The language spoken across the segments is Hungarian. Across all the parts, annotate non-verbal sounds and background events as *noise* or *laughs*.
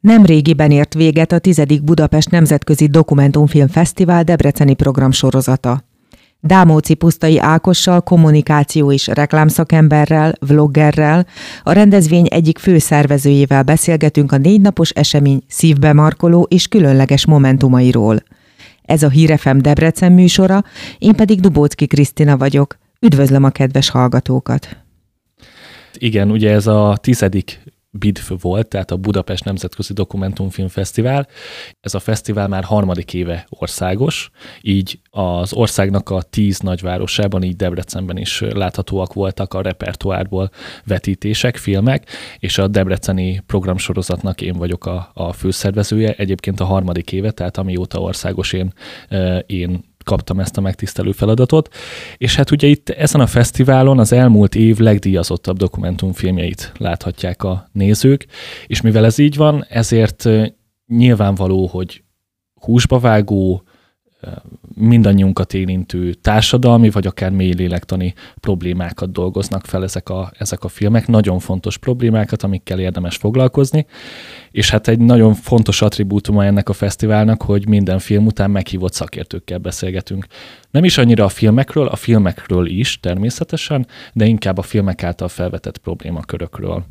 Nemrégiben ért véget a tizedik Budapest Nemzetközi Dokumentumfilm Fesztivál Debreceni programsorozata. Dámóci Pusztai Ákossal, kommunikáció és reklámszakemberrel, vloggerrel, a rendezvény egyik fő szervezőjével beszélgetünk a négy napos esemény szívbemarkoló és különleges momentumairól. Ez a Hírefem Debrecen műsora, én pedig Dubócki Krisztina vagyok. Üdvözlöm a kedves hallgatókat! Igen, ugye ez a tizedik BIDF volt, tehát a Budapest Nemzetközi Dokumentumfilm Fesztivál. Ez a fesztivál már harmadik éve országos, így az országnak a tíz nagyvárosában, így Debrecenben is láthatóak voltak a repertoárból vetítések, filmek, és a debreceni programsorozatnak én vagyok a, a főszervezője, egyébként a harmadik éve, tehát amióta országos én, én kaptam ezt a megtisztelő feladatot. És hát ugye itt ezen a fesztiválon az elmúlt év legdíjazottabb dokumentumfilmjeit láthatják a nézők, és mivel ez így van, ezért nyilvánvaló, hogy húsba vágó, mindannyiunkat érintő társadalmi, vagy akár mély lélektani problémákat dolgoznak fel ezek a, ezek a filmek, nagyon fontos problémákat, amikkel érdemes foglalkozni, és hát egy nagyon fontos attribútuma ennek a fesztiválnak, hogy minden film után meghívott szakértőkkel beszélgetünk. Nem is annyira a filmekről, a filmekről is természetesen, de inkább a filmek által felvetett problémakörökről.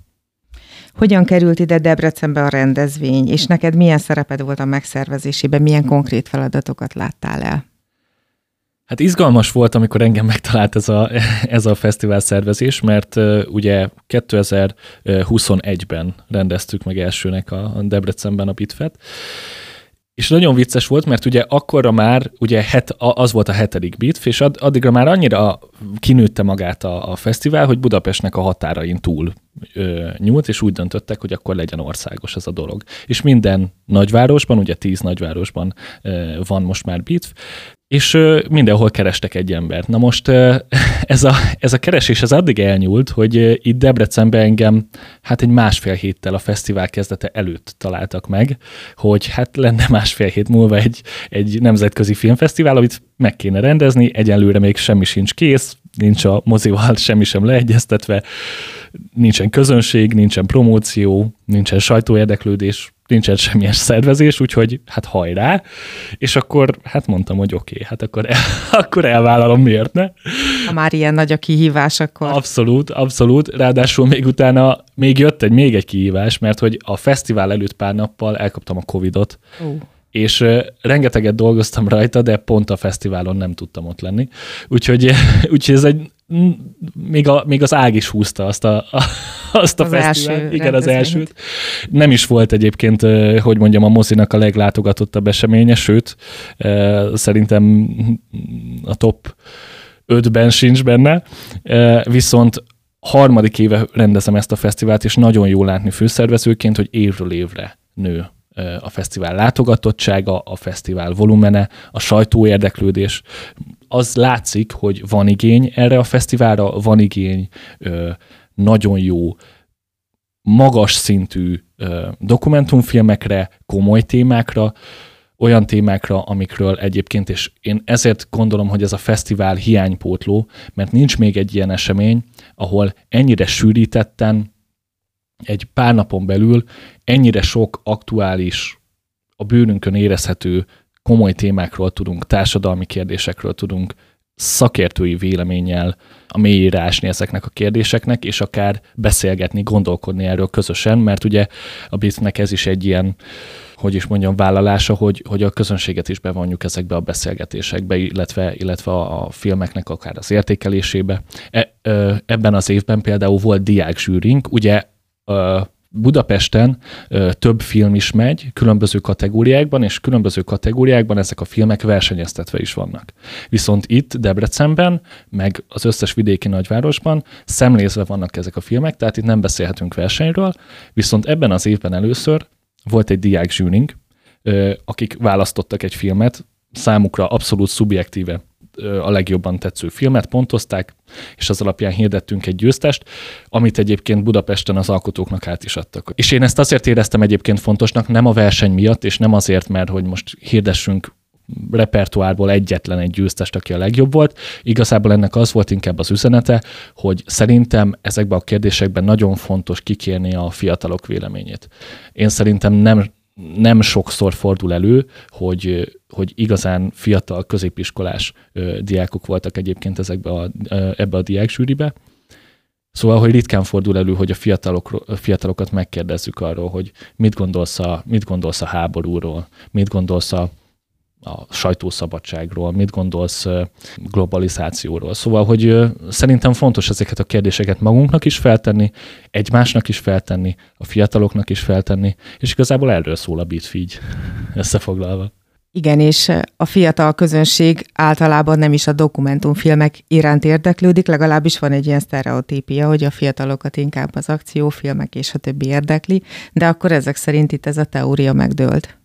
Hogyan került ide Debrecenbe a rendezvény, és neked milyen szereped volt a megszervezésében, milyen konkrét feladatokat láttál el? Hát izgalmas volt, amikor engem megtalált ez a, *laughs* ez a fesztivál szervezés, mert uh, ugye 2021-ben rendeztük meg elsőnek a, a Debrecenben a Bitfet, és nagyon vicces volt, mert ugye akkorra már, ugye het, az volt a hetedik bitf, és addigra már annyira kinőtte magát a, a fesztivál, hogy Budapestnek a határain túl ö, nyúlt, és úgy döntöttek, hogy akkor legyen országos ez a dolog. És minden nagyvárosban, ugye tíz nagyvárosban ö, van most már bitf, és ö, mindenhol kerestek egy embert. Na most ö, *laughs* ez, a, ez a keresés ez addig elnyúlt, hogy ö, itt Debrecenben engem hát egy másfél héttel a fesztivál kezdete előtt találtak meg, hogy hát lenne másfél hét múlva egy, egy nemzetközi filmfesztivál, amit meg kéne rendezni, egyenlőre még semmi sincs kész, nincs a mozival *laughs* semmi sem leegyeztetve, nincsen közönség, nincsen promóció, nincsen sajtóérdeklődés, nincsen semmilyen *laughs* szervezés, úgyhogy hát hajrá, és akkor hát mondtam, hogy oké, okay, hát akkor, el, *laughs* akkor elvállalom, miért ne? Ha már ilyen nagy a kihívás, akkor... Abszolút, abszolút, ráadásul még utána még jött egy még egy kihívás, mert hogy a fesztivál előtt pár nappal elkaptam a Covidot, uh és rengeteget dolgoztam rajta, de pont a fesztiválon nem tudtam ott lenni. Úgyhogy, *laughs* úgyhogy ez egy még, a, még az ág is húzta azt a, a, azt a az fesztivált. Első Igen, az elsőt. Nem is volt egyébként, hogy mondjam, a mozinak a leglátogatottabb eseménye, sőt, szerintem a top 5-ben sincs benne, viszont harmadik éve rendezem ezt a fesztivált, és nagyon jó látni főszervezőként, hogy évről évre nő a fesztivál látogatottsága, a fesztivál volumene, a sajtó érdeklődés. Az látszik, hogy van igény erre a fesztiválra, van igény nagyon jó, magas szintű dokumentumfilmekre, komoly témákra, olyan témákra, amikről egyébként, és én ezért gondolom, hogy ez a fesztivál hiánypótló, mert nincs még egy ilyen esemény, ahol ennyire sűrítetten, egy pár napon belül ennyire sok aktuális, a bőrünkön érezhető komoly témákról tudunk, társadalmi kérdésekről tudunk szakértői véleménnyel a mélyére ásni ezeknek a kérdéseknek, és akár beszélgetni, gondolkodni erről közösen, mert ugye a BIT-nek ez is egy ilyen, hogy is mondjam, vállalása, hogy, hogy a közönséget is bevonjuk ezekbe a beszélgetésekbe, illetve, illetve a filmeknek akár az értékelésébe. E, ebben az évben például volt diák zsűrink, ugye Budapesten több film is megy, különböző kategóriákban, és különböző kategóriákban ezek a filmek versenyeztetve is vannak. Viszont itt Debrecenben, meg az összes vidéki nagyvárosban szemlézve vannak ezek a filmek, tehát itt nem beszélhetünk versenyről, viszont ebben az évben először volt egy diák zsűring, akik választottak egy filmet, számukra abszolút szubjektíve a legjobban tetsző filmet pontozták, és az alapján hirdettünk egy győztest, amit egyébként Budapesten az alkotóknak át is adtak. És én ezt azért éreztem egyébként fontosnak, nem a verseny miatt, és nem azért, mert hogy most hirdessünk repertoárból egyetlen egy győztest, aki a legjobb volt. Igazából ennek az volt inkább az üzenete, hogy szerintem ezekben a kérdésekben nagyon fontos kikérni a fiatalok véleményét. Én szerintem nem, nem sokszor fordul elő, hogy, hogy igazán fiatal középiskolás diákok voltak egyébként ezekbe a, ebbe a diáksűribe. Szóval, hogy ritkán fordul elő, hogy a, fiatalok, fiatalokat megkérdezzük arról, hogy mit gondolsz, a, mit gondolsz a háborúról, mit gondolsz a, a sajtószabadságról, mit gondolsz globalizációról. Szóval, hogy szerintem fontos ezeket a kérdéseket magunknak is feltenni, egymásnak is feltenni, a fiataloknak is feltenni, és igazából erről szól a Bitfeed *laughs* összefoglalva. Igen, és a fiatal közönség általában nem is a dokumentumfilmek iránt érdeklődik, legalábbis van egy ilyen sztereotípia, hogy a fiatalokat inkább az akciófilmek és a többi érdekli, de akkor ezek szerint itt ez a teória megdőlt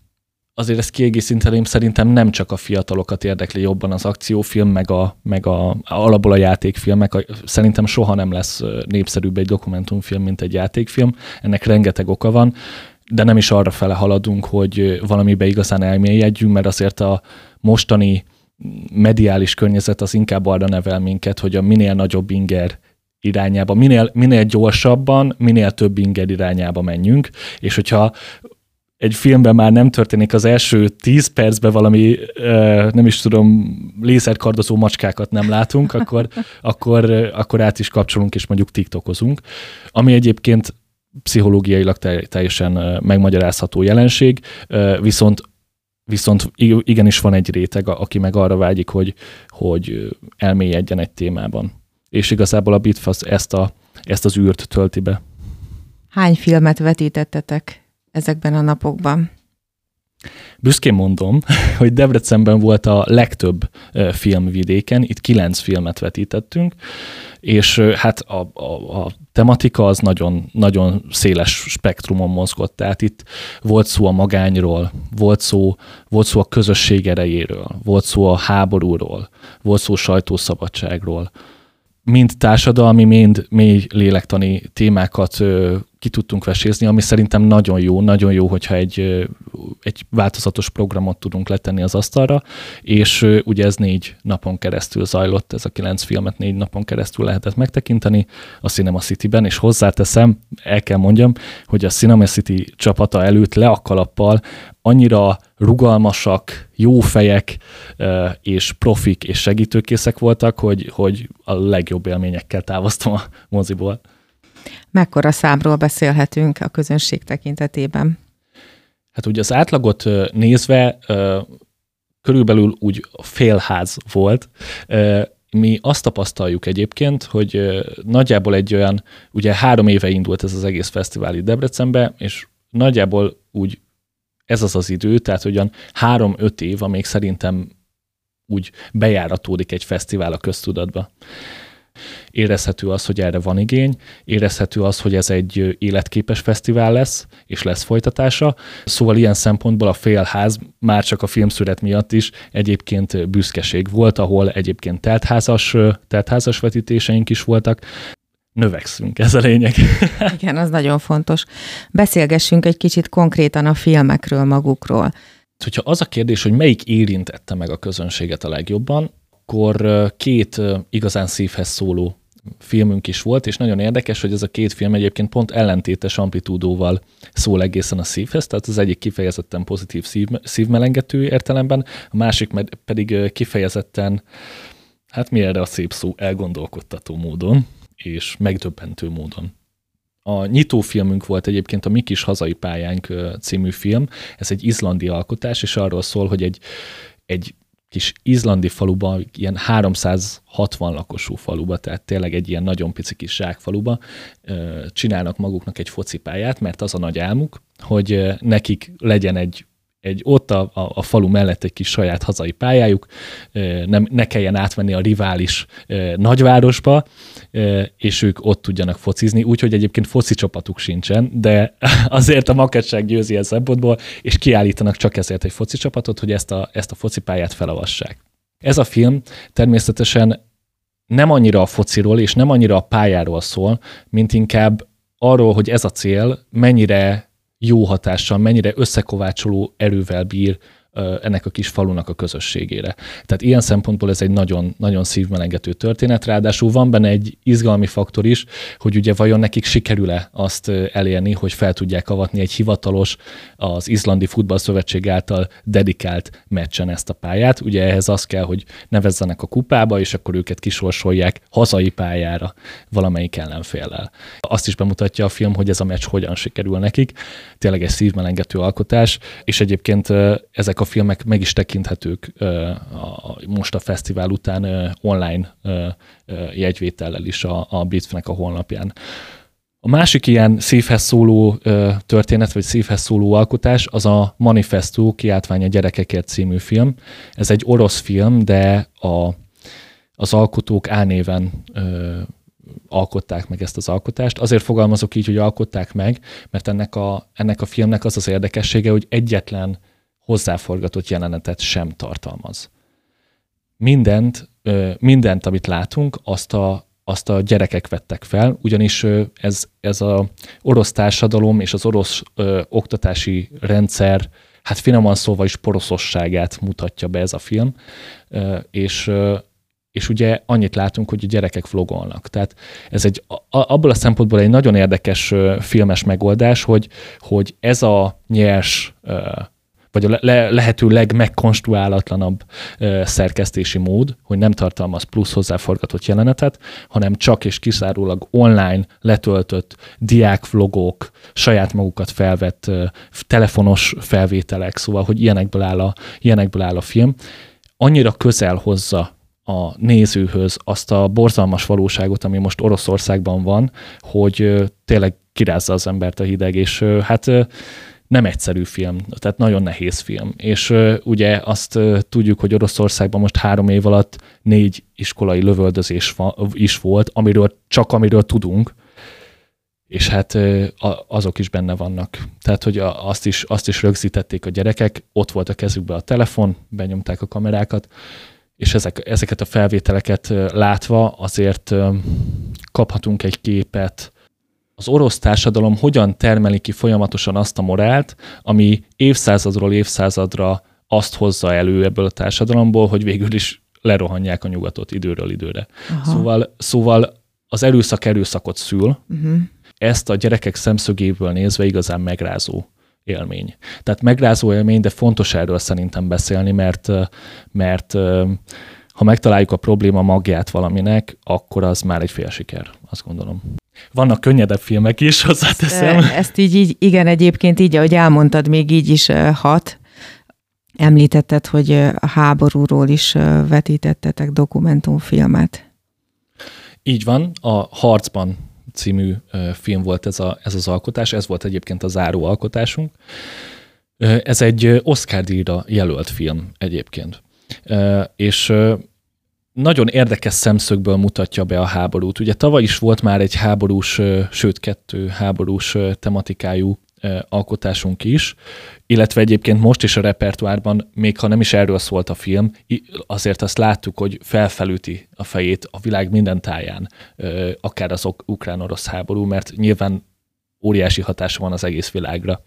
azért ezt kiegészíteném, szerintem nem csak a fiatalokat érdekli jobban az akciófilm, meg, a, meg a, alapból a játékfilmek. Szerintem soha nem lesz népszerűbb egy dokumentumfilm, mint egy játékfilm. Ennek rengeteg oka van, de nem is arra fele haladunk, hogy valamibe igazán elmélyedjünk, mert azért a mostani mediális környezet az inkább arra nevel minket, hogy a minél nagyobb inger irányába, minél, minél gyorsabban, minél több inger irányába menjünk, és hogyha egy filmben már nem történik az első tíz percben valami, nem is tudom, lézerkardozó macskákat nem látunk, akkor, *laughs* akkor, akkor át is kapcsolunk, és mondjuk tiktokozunk. Ami egyébként pszichológiailag teljesen megmagyarázható jelenség, viszont Viszont igenis van egy réteg, aki meg arra vágyik, hogy, hogy elmélyedjen egy témában. És igazából a Bitfasz ezt, a, ezt az űrt tölti be. Hány filmet vetítettetek ezekben a napokban? Büszkén mondom, *laughs* hogy Debrecenben volt a legtöbb filmvidéken, itt kilenc filmet vetítettünk, és hát a, a, a tematika az nagyon, nagyon széles spektrumon mozgott, tehát itt volt szó a magányról, volt szó, volt szó a közösség erejéről, volt szó a háborúról, volt szó sajtószabadságról, mind társadalmi, mind mély lélektani témákat ki tudtunk vesézni, ami szerintem nagyon jó, nagyon jó, hogyha egy, egy változatos programot tudunk letenni az asztalra, és ugye ez négy napon keresztül zajlott, ez a kilenc filmet négy napon keresztül lehetett megtekinteni a Cinema City-ben, és hozzáteszem, el kell mondjam, hogy a Cinema City csapata előtt le a kalappal annyira rugalmasak, jó fejek és profik és segítőkészek voltak, hogy, hogy a legjobb élményekkel távoztam a moziból. Mekkora számról beszélhetünk a közönség tekintetében? Hát ugye az átlagot nézve körülbelül úgy félház volt. Mi azt tapasztaljuk egyébként, hogy nagyjából egy olyan, ugye három éve indult ez az egész fesztivál itt Debrecenbe, és nagyjából úgy ez az az idő, tehát ugyan három-öt év, amíg szerintem úgy bejáratódik egy fesztivál a köztudatba. Érezhető az, hogy erre van igény, érezhető az, hogy ez egy életképes fesztivál lesz, és lesz folytatása. Szóval ilyen szempontból a félház már csak a filmszület miatt is egyébként büszkeség volt, ahol egyébként teltházas, teltházas vetítéseink is voltak, növekszünk, ez a lényeg. *laughs* Igen, az nagyon fontos. Beszélgessünk egy kicsit konkrétan a filmekről magukról. Hogyha az a kérdés, hogy melyik érintette meg a közönséget a legjobban, akkor két igazán szívhez szóló filmünk is volt, és nagyon érdekes, hogy ez a két film egyébként pont ellentétes amplitúdóval szól egészen a szívhez, tehát az egyik kifejezetten pozitív szív, szívmelengető értelemben, a másik pedig kifejezetten, hát mi erre a szép szó, elgondolkodtató módon és megdöbbentő módon. A nyitófilmünk volt egyébként a Mi kis hazai pályánk című film. Ez egy izlandi alkotás, és arról szól, hogy egy, egy kis izlandi faluban, ilyen 360 lakosú faluba, tehát tényleg egy ilyen nagyon pici kis zsákfaluba csinálnak maguknak egy focipályát, mert az a nagy álmuk, hogy nekik legyen egy egy ott a, a, a falu mellett egy kis saját hazai pályájuk, nem, ne kelljen átvenni a rivális nagyvárosba, és ők ott tudjanak focizni, úgyhogy egyébként foci csapatuk sincsen, de *laughs* azért a maketság győzi ez szempontból, és kiállítanak csak ezért egy foci csapatot, hogy ezt a, ezt a foci pályát felavassák. Ez a film természetesen nem annyira a fociról és nem annyira a pályáról szól, mint inkább arról, hogy ez a cél mennyire jó hatással, mennyire összekovácsoló erővel bír ennek a kis falunak a közösségére. Tehát ilyen szempontból ez egy nagyon, nagyon szívmelengető történet, ráadásul van benne egy izgalmi faktor is, hogy ugye vajon nekik sikerül-e azt elérni, hogy fel tudják avatni egy hivatalos, az Izlandi Futballszövetség által dedikált meccsen ezt a pályát. Ugye ehhez az kell, hogy nevezzenek a kupába, és akkor őket kisorsolják hazai pályára valamelyik ellenféllel. Azt is bemutatja a film, hogy ez a meccs hogyan sikerül nekik. Tényleg egy szívmelengető alkotás, és egyébként ezek a filmek meg is tekinthetők most a fesztivál után online jegyvétellel is a, a Blitznek a honlapján. A másik ilyen szívhez szóló történet, vagy szívhez szóló alkotás, az a Manifesto kiáltvány a gyerekekért című film. Ez egy orosz film, de a, az alkotók álnéven ö, alkották meg ezt az alkotást. Azért fogalmazok így, hogy alkották meg, mert ennek a, ennek a filmnek az az érdekessége, hogy egyetlen hozzáforgatott jelenetet sem tartalmaz. Mindent, mindent, amit látunk, azt a, azt a gyerekek vettek fel, ugyanis ez, ez a orosz társadalom és az orosz ö, oktatási rendszer, hát finoman szóval is poroszosságát mutatja be ez a film, ö, és ö, és ugye annyit látunk, hogy a gyerekek vlogolnak. Tehát ez egy, abból a szempontból egy nagyon érdekes filmes megoldás, hogy, hogy ez a nyers vagy a le- lehető legmegkonstruálatlanabb ö, szerkesztési mód, hogy nem tartalmaz plusz hozzáforgatott jelenetet, hanem csak és kizárólag online letöltött diákvlogok, saját magukat felvett ö, telefonos felvételek, szóval, hogy ilyenekből áll a, ilyenekből áll a film, annyira közel hozza a nézőhöz azt a borzalmas valóságot, ami most Oroszországban van, hogy tényleg kirázza az embert a hideg, és hát nem egyszerű film, tehát nagyon nehéz film. És ugye azt tudjuk, hogy Oroszországban most három év alatt négy iskolai lövöldözés is volt, amiről csak amiről tudunk, és hát azok is benne vannak. Tehát, hogy a, azt, is, azt is rögzítették a gyerekek, ott volt a kezükbe a telefon, benyomták a kamerákat, és ezek, ezeket a felvételeket látva azért kaphatunk egy képet az orosz társadalom hogyan termeli ki folyamatosan azt a morált, ami évszázadról évszázadra azt hozza elő ebből a társadalomból, hogy végül is lerohanják a nyugatot időről időre. Aha. Szóval, szóval az erőszak erőszakot szül, uh-huh. ezt a gyerekek szemszögéből nézve igazán megrázó élmény. Tehát megrázó élmény, de fontos erről szerintem beszélni, mert, mert ha megtaláljuk a probléma magját valaminek, akkor az már egy fél siker, azt gondolom. Vannak könnyedebb filmek is, hozzáteszem. Ezt, ezt így, így, igen, egyébként így, ahogy elmondtad, még így is hat. Említetted, hogy a háborúról is vetítettetek dokumentumfilmet. Így van, a Harcban című film volt ez, a, ez az alkotás, ez volt egyébként a záró alkotásunk. Ez egy Oscar-díjra jelölt film egyébként. És nagyon érdekes szemszögből mutatja be a háborút. Ugye tavaly is volt már egy háborús, sőt kettő háborús tematikájú alkotásunk is, illetve egyébként most is a repertoárban, még ha nem is erről szólt a film, azért azt láttuk, hogy felfelüti a fejét a világ minden táján, akár az ukrán-orosz háború, mert nyilván óriási hatása van az egész világra.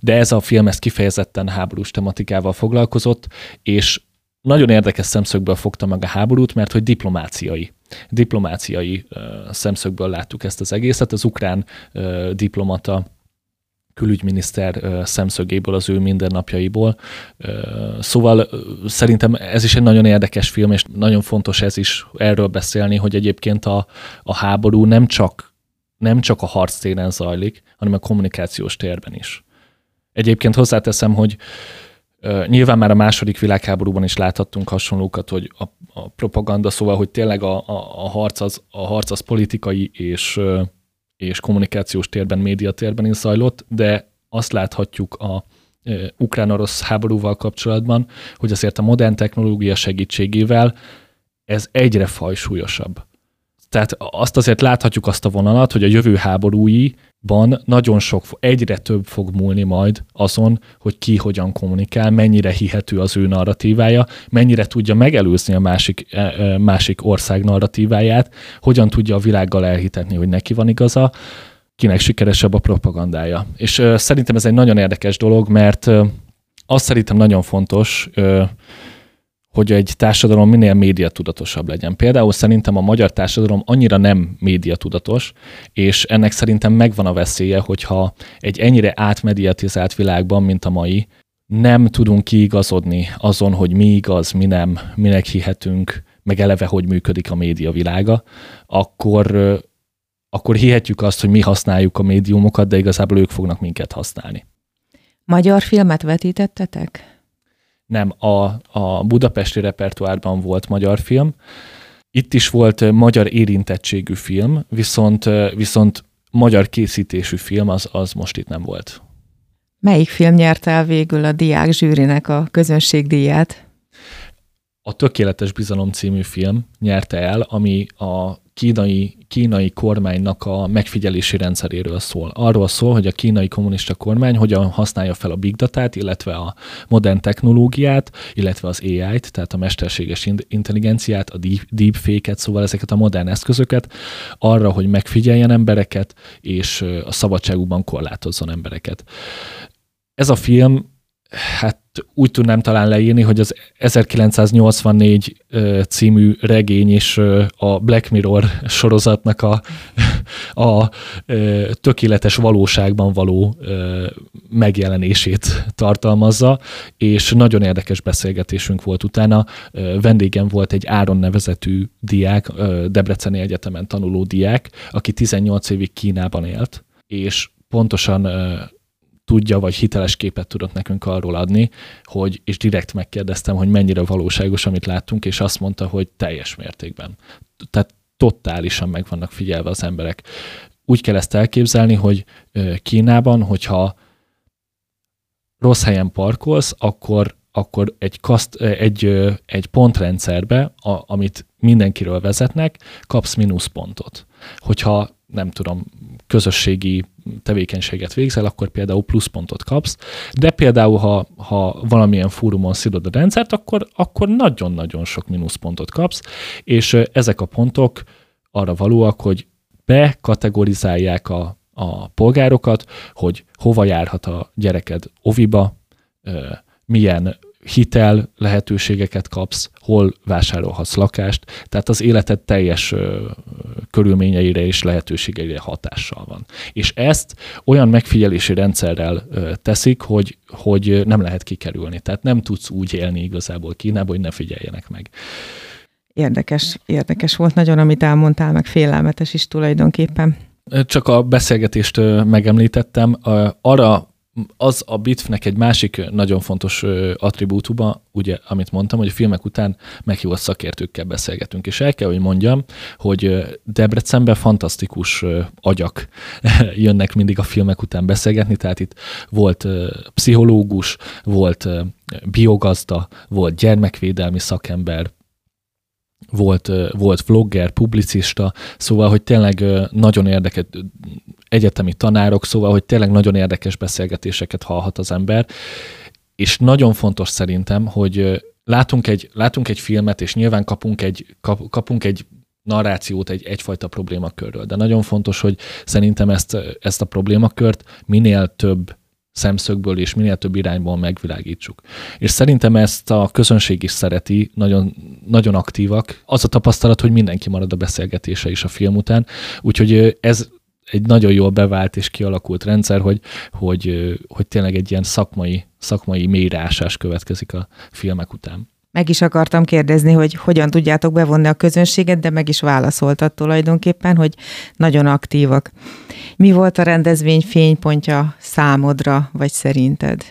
De ez a film ezt kifejezetten háborús tematikával foglalkozott, és nagyon érdekes szemszögből fogta meg a háborút, mert hogy diplomáciai diplomáciai szemszögből láttuk ezt az egészet. Az ukrán diplomata külügyminiszter szemszögéből, az ő mindennapjaiból. Szóval szerintem ez is egy nagyon érdekes film, és nagyon fontos ez is erről beszélni, hogy egyébként a, a háború nem csak, nem csak a harctéren zajlik, hanem a kommunikációs térben is. Egyébként hozzáteszem, hogy Nyilván már a második világháborúban is láthattunk hasonlókat, hogy a, a propaganda, szóval, hogy tényleg a, a, a, harc, az, a harc az politikai és, és kommunikációs térben, médiatérben is zajlott, de azt láthatjuk a ukrán-orosz háborúval kapcsolatban, hogy azért a modern technológia segítségével ez egyre fajsúlyosabb. Tehát azt azért láthatjuk azt a vonalat, hogy a jövő háborúi ban nagyon sok, egyre több fog múlni majd azon, hogy ki hogyan kommunikál, mennyire hihető az ő narratívája, mennyire tudja megelőzni a másik, e, e, másik ország narratíváját, hogyan tudja a világgal elhitetni, hogy neki van igaza, kinek sikeresebb a propagandája. És szerintem ez egy nagyon érdekes dolog, mert azt szerintem nagyon fontos, hogy egy társadalom minél médiatudatosabb legyen. Például szerintem a magyar társadalom annyira nem médiatudatos, és ennek szerintem megvan a veszélye, hogyha egy ennyire átmediatizált világban, mint a mai, nem tudunk kiigazodni azon, hogy mi igaz, mi nem, minek hihetünk, meg eleve, hogy működik a média világa, akkor, akkor hihetjük azt, hogy mi használjuk a médiumokat, de igazából ők fognak minket használni. Magyar filmet vetítettetek? Nem, a, a budapesti repertoárban volt magyar film. Itt is volt magyar érintettségű film, viszont, viszont magyar készítésű film az, az most itt nem volt. Melyik film nyerte el végül a diák zsűrinek a közönségdíját? A Tökéletes Bizalom című film nyerte el, ami a kínai, kínai kormánynak a megfigyelési rendszeréről szól. Arról szól, hogy a kínai kommunista kormány hogyan használja fel a big datát, illetve a modern technológiát, illetve az AI-t, tehát a mesterséges intelligenciát, a deepfake-et, szóval ezeket a modern eszközöket arra, hogy megfigyeljen embereket, és a szabadságukban korlátozzon embereket. Ez a film hát úgy tudnám talán leírni, hogy az 1984 című regény és a Black Mirror sorozatnak a, *laughs* a tökéletes valóságban való megjelenését tartalmazza, és nagyon érdekes beszélgetésünk volt utána. Vendégem volt egy Áron nevezetű diák, Debreceni Egyetemen tanuló diák, aki 18 évig Kínában élt, és pontosan tudja, vagy hiteles képet tudott nekünk arról adni, hogy, és direkt megkérdeztem, hogy mennyire valóságos, amit láttunk, és azt mondta, hogy teljes mértékben. Tehát totálisan meg vannak figyelve az emberek. Úgy kell ezt elképzelni, hogy Kínában, hogyha rossz helyen parkolsz, akkor, akkor egy, kaszt, egy, egy pontrendszerbe, a, amit mindenkiről vezetnek, kapsz mínuszpontot. Hogyha nem tudom, közösségi tevékenységet végzel, akkor például pluszpontot kapsz, de például, ha, ha valamilyen fórumon szidod a rendszert, akkor, akkor nagyon-nagyon sok mínuszpontot kapsz, és ezek a pontok arra valóak, hogy bekategorizálják a, a polgárokat, hogy hova járhat a gyereked oviba, milyen hitel lehetőségeket kapsz, hol vásárolhatsz lakást, tehát az életed teljes körülményeire és lehetőségeire hatással van. És ezt olyan megfigyelési rendszerrel teszik, hogy, hogy nem lehet kikerülni. Tehát nem tudsz úgy élni igazából Kínában, hogy ne figyeljenek meg. Érdekes, érdekes volt nagyon, amit elmondtál, meg félelmetes is tulajdonképpen. Csak a beszélgetést megemlítettem. Arra az a Bitfnek egy másik nagyon fontos attribútuma, ugye, amit mondtam, hogy a filmek után meghívott szakértőkkel beszélgetünk, és el kell, hogy mondjam, hogy Debrecenben fantasztikus agyak *laughs* jönnek mindig a filmek után beszélgetni, tehát itt volt pszichológus, volt biogazda, volt gyermekvédelmi szakember, volt, volt vlogger, publicista, szóval, hogy tényleg nagyon érdekes, egyetemi tanárok, szóval, hogy tényleg nagyon érdekes beszélgetéseket hallhat az ember, és nagyon fontos szerintem, hogy látunk egy, látunk egy filmet, és nyilván kapunk egy, kap, kapunk egy narrációt egy, egyfajta problémakörről, de nagyon fontos, hogy szerintem ezt, ezt a problémakört minél több szemszögből és minél több irányból megvilágítsuk. És szerintem ezt a közönség is szereti, nagyon, nagyon aktívak. Az a tapasztalat, hogy mindenki marad a beszélgetése is a film után, úgyhogy ez egy nagyon jól bevált és kialakult rendszer, hogy, hogy, hogy tényleg egy ilyen szakmai, szakmai mélyreásás következik a filmek után. Meg is akartam kérdezni, hogy hogyan tudjátok bevonni a közönséget, de meg is válaszoltad tulajdonképpen, hogy nagyon aktívak. Mi volt a rendezvény fénypontja számodra, vagy szerinted?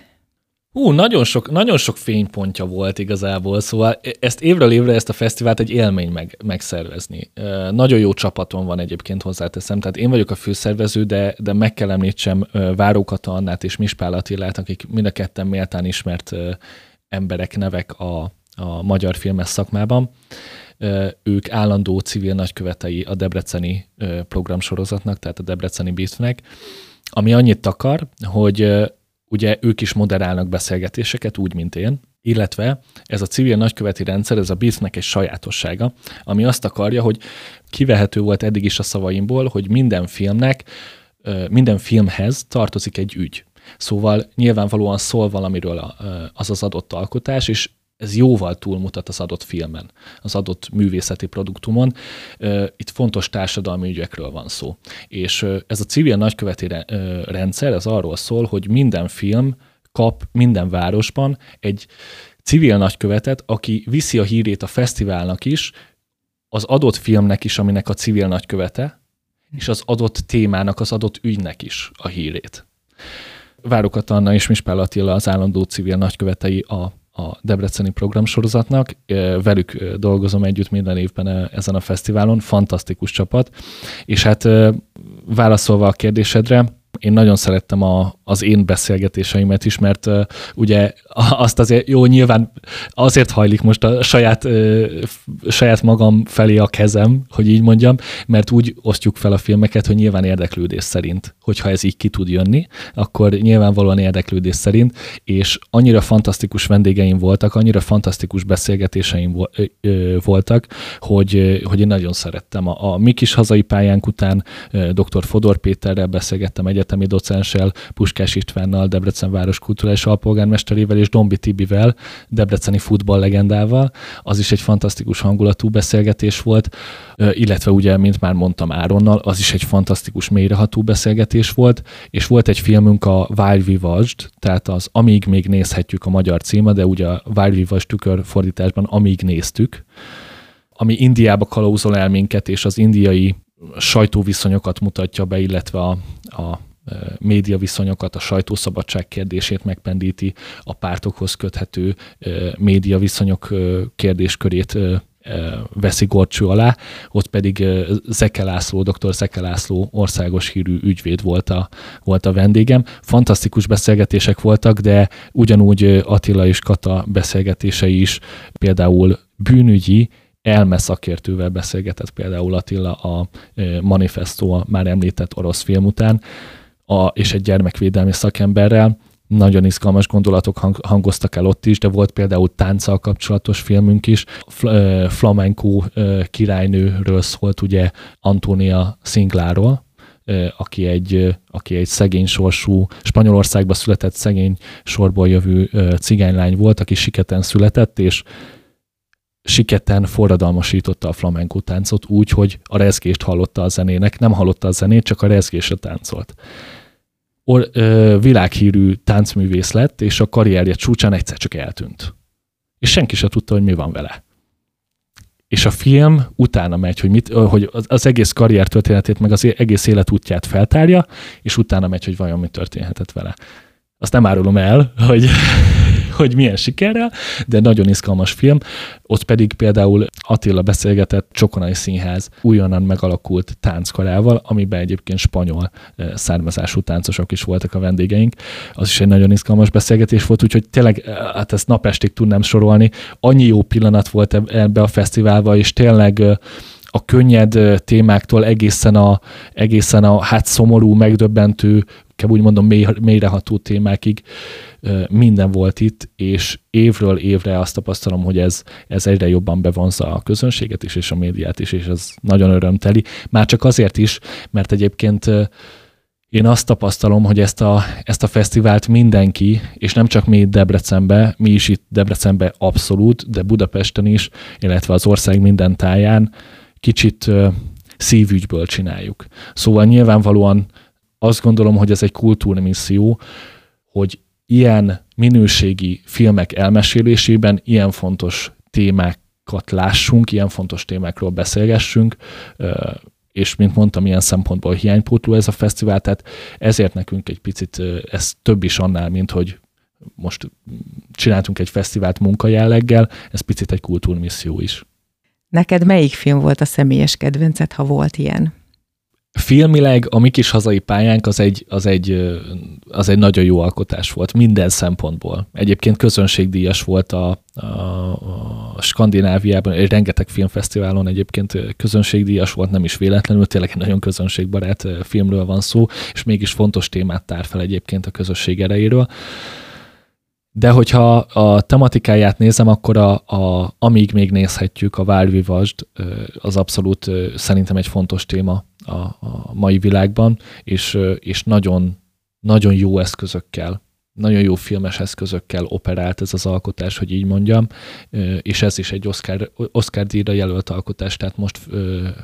Hú, nagyon sok, nagyon sok fénypontja volt igazából, szóval e- ezt évről évre ezt a fesztivált egy élmény meg, megszervezni. Nagyon jó csapaton van egyébként hozzáteszem, tehát én vagyok a főszervező, de, de meg kell említsem Várókata Annát és Mispál Attilát, akik mind a ketten méltán ismert emberek, nevek a, a magyar filmes szakmában. Ők állandó civil nagykövetei a debreceni programsorozatnak, tehát a debreceni Beatnek, ami annyit takar, hogy ugye ők is moderálnak beszélgetéseket, úgy, mint én, illetve ez a civil nagyköveti rendszer, ez a BISZ-nek egy sajátossága, ami azt akarja, hogy kivehető volt eddig is a szavaimból, hogy minden filmnek, minden filmhez tartozik egy ügy. Szóval nyilvánvalóan szól valamiről az az adott alkotás, és ez jóval túlmutat az adott filmen, az adott művészeti produktumon. Itt fontos társadalmi ügyekről van szó. És ez a civil nagyköveti rendszer, ez arról szól, hogy minden film kap minden városban egy civil nagykövetet, aki viszi a hírét a fesztiválnak is, az adott filmnek is, aminek a civil nagykövete, és az adott témának, az adott ügynek is a hírét. Várokat Anna és Mispál Attila az állandó civil nagykövetei a a Debreceni programsorozatnak. Velük dolgozom együtt minden évben ezen a fesztiválon, fantasztikus csapat. És hát válaszolva a kérdésedre, én nagyon szerettem a, az én beszélgetéseimet is, mert uh, ugye azt azért, jó, nyilván azért hajlik most a saját, uh, saját magam felé a kezem, hogy így mondjam, mert úgy osztjuk fel a filmeket, hogy nyilván érdeklődés szerint, hogyha ez így ki tud jönni, akkor nyilvánvalóan érdeklődés szerint, és annyira fantasztikus vendégeim voltak, annyira fantasztikus beszélgetéseim voltak, hogy, hogy én nagyon szerettem. A, a mi kis hazai pályánk után dr. Fodor Péterrel beszélgettem egyetemi docenssel, Puskás Istvánnal, Debrecen város kulturális alpolgármesterével és Dombi Tibivel, debreceni futball legendával. Az is egy fantasztikus hangulatú beszélgetés volt, illetve ugye, mint már mondtam Áronnal, az is egy fantasztikus mélyreható beszélgetés volt, és volt egy filmünk a While We Watched, tehát az Amíg még nézhetjük a magyar címe, de ugye a While We Watched tükör fordításban Amíg néztük, ami Indiába kalauzol el minket, és az indiai sajtóviszonyokat mutatja be, illetve a, a média viszonyokat, a sajtószabadság kérdését megpendíti, a pártokhoz köthető média viszonyok kérdéskörét veszi gorcső alá, ott pedig Zeke László, dr. Zeke László országos hírű ügyvéd volt a, volt a vendégem. Fantasztikus beszélgetések voltak, de ugyanúgy Attila és Kata beszélgetései is például bűnügyi, elme szakértővel beszélgetett például Attila a Manifesto, a már említett orosz film után, a, és egy gyermekvédelmi szakemberrel. Nagyon izgalmas gondolatok hang, hangoztak el ott is, de volt például tánccal kapcsolatos filmünk is. Fl- flamenco királynőről szólt ugye Antónia Szingláról, aki egy, aki egy szegény sorsú, Spanyolországba született szegény sorból jövő cigánylány volt, aki siketen született, és siketen forradalmasította a flamenco táncot úgy, hogy a rezgést hallotta a zenének, nem hallotta a zenét, csak a rezgésre táncolt or, ö, világhírű táncművész lett, és a karrierje csúcsán egyszer csak eltűnt. És senki se tudta, hogy mi van vele. És a film utána megy, hogy, mit, hogy az egész karrier történetét, meg az egész életútját feltárja, és utána megy, hogy vajon mi történhetett vele. Azt nem árulom el, hogy hogy milyen sikerrel, de nagyon izgalmas film. Ott pedig például Attila beszélgetett Csokonai Színház újonnan megalakult tánckarával, amiben egyébként spanyol származású táncosok is voltak a vendégeink. Az is egy nagyon izgalmas beszélgetés volt, úgyhogy tényleg hát ezt napestig tudnám sorolni. Annyi jó pillanat volt ebbe a fesztiválba, és tényleg a könnyed témáktól egészen a, egészen a hát szomorú, megdöbbentő, kell úgy mondom mély, mélyreható témákig minden volt itt, és évről évre azt tapasztalom, hogy ez, ez egyre jobban bevonza a közönséget is, és a médiát is, és ez nagyon örömteli. Már csak azért is, mert egyébként én azt tapasztalom, hogy ezt a, ezt a fesztivált mindenki, és nem csak mi itt Debrecenbe, mi is itt Debrecenbe abszolút, de Budapesten is, illetve az ország minden táján kicsit szívügyből csináljuk. Szóval nyilvánvalóan azt gondolom, hogy ez egy kultúrmisszió, hogy ilyen minőségi filmek elmesélésében ilyen fontos témákat lássunk, ilyen fontos témákról beszélgessünk, és mint mondtam, ilyen szempontból hiánypótló ez a fesztivál, tehát ezért nekünk egy picit ez több is annál, mint hogy most csináltunk egy fesztivált munkajelleggel, ez picit egy kultúrmisszió is. Neked melyik film volt a személyes kedvenced, ha volt ilyen? Filmileg a mi kis hazai pályánk az egy, az, egy, az egy nagyon jó alkotás volt minden szempontból. Egyébként közönségdíjas volt a, a, a Skandináviában, egy rengeteg filmfesztiválon egyébként közönségdíjas volt, nem is véletlenül, tényleg egy nagyon közönségbarát filmről van szó, és mégis fontos témát tár fel egyébként a közösség erejéről. De hogyha a tematikáját nézem, akkor a, a, amíg még nézhetjük, a válvivasd az abszolút szerintem egy fontos téma a, a mai világban, és, és nagyon nagyon jó eszközökkel, nagyon jó filmes eszközökkel operált ez az alkotás, hogy így mondjam, és ez is egy Oscar, Oscar díjra jelölt alkotás, tehát most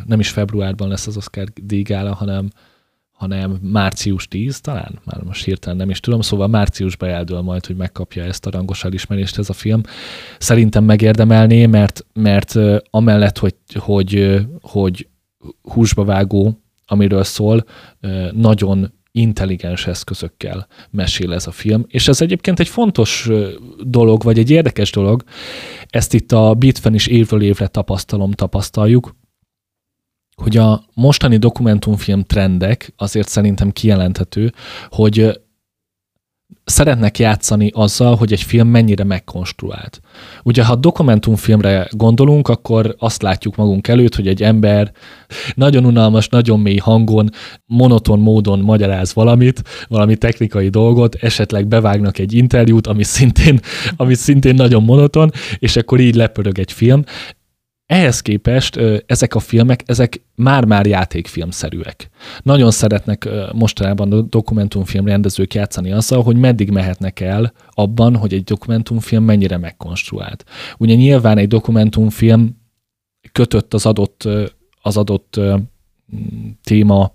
nem is februárban lesz az Oscar díjgála, hanem hanem március 10 talán, már most hirtelen nem is tudom, szóval márciusban eldől majd, hogy megkapja ezt a rangos elismerést ez a film. Szerintem megérdemelné, mert, mert amellett, hogy, hogy, hogy húsba vágó, amiről szól, nagyon intelligens eszközökkel mesél ez a film. És ez egyébként egy fontos dolog, vagy egy érdekes dolog, ezt itt a Bitfen is évről évre tapasztalom, tapasztaljuk, hogy a mostani dokumentumfilm trendek azért szerintem kijelenthető, hogy szeretnek játszani azzal, hogy egy film mennyire megkonstruált. Ugye, ha dokumentumfilmre gondolunk, akkor azt látjuk magunk előtt, hogy egy ember nagyon unalmas, nagyon mély hangon, monoton módon magyaráz valamit, valami technikai dolgot, esetleg bevágnak egy interjút, ami szintén, ami szintén nagyon monoton, és akkor így lepörög egy film. Ehhez képest ezek a filmek, ezek már-már játékfilmszerűek. Nagyon szeretnek mostanában a dokumentumfilm rendezők játszani azzal, hogy meddig mehetnek el abban, hogy egy dokumentumfilm mennyire megkonstruált. Ugye nyilván egy dokumentumfilm kötött az adott, az adott téma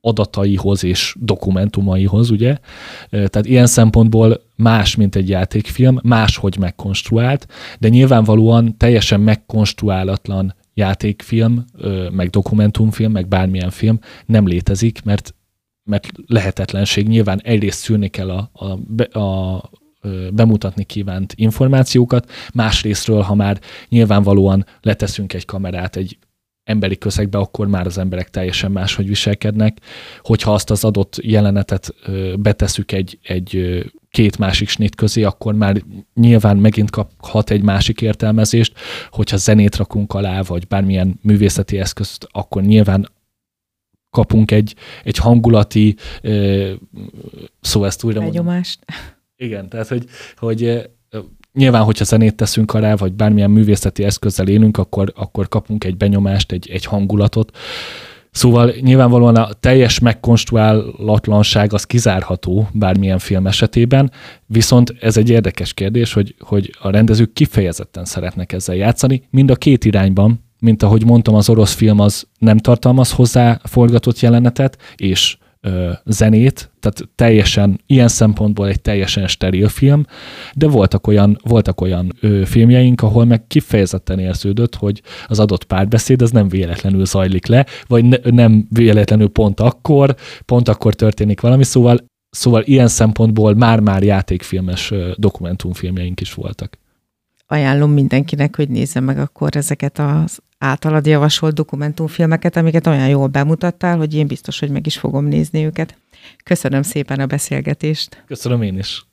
adataihoz és dokumentumaihoz, ugye? Tehát ilyen szempontból más, mint egy játékfilm, máshogy megkonstruált, de nyilvánvalóan teljesen megkonstruálatlan játékfilm, meg dokumentumfilm, meg bármilyen film nem létezik, mert mert lehetetlenség. Nyilván egyrészt szűrni kell a, a, a bemutatni kívánt információkat, másrésztről, ha már nyilvánvalóan leteszünk egy kamerát egy emberi közegbe, akkor már az emberek teljesen máshogy viselkednek. Hogyha azt az adott jelenetet beteszük egy, egy két másik snit közé, akkor már nyilván megint kaphat egy másik értelmezést, hogyha zenét rakunk alá, vagy bármilyen művészeti eszközt, akkor nyilván kapunk egy, egy hangulati, szó ezt újra Begyomást. Igen, tehát hogy, hogy nyilván, hogyha zenét teszünk alá, vagy bármilyen művészeti eszközzel élünk, akkor, akkor kapunk egy benyomást, egy, egy hangulatot. Szóval nyilvánvalóan a teljes megkonstruálatlanság az kizárható bármilyen film esetében, viszont ez egy érdekes kérdés, hogy, hogy a rendezők kifejezetten szeretnek ezzel játszani, mind a két irányban, mint ahogy mondtam, az orosz film az nem tartalmaz hozzá forgatott jelenetet, és zenét, tehát teljesen, ilyen szempontból egy teljesen steril film, de voltak olyan, voltak olyan ö, filmjeink, ahol meg kifejezetten érződött, hogy az adott párbeszéd az nem véletlenül zajlik le, vagy ne, nem véletlenül pont akkor, pont akkor történik valami, szóval, szóval ilyen szempontból már-már játékfilmes dokumentumfilmjeink is voltak. Ajánlom mindenkinek, hogy nézze meg akkor ezeket az általad javasolt dokumentumfilmeket, amiket olyan jól bemutattál, hogy én biztos, hogy meg is fogom nézni őket. Köszönöm szépen a beszélgetést. Köszönöm én is.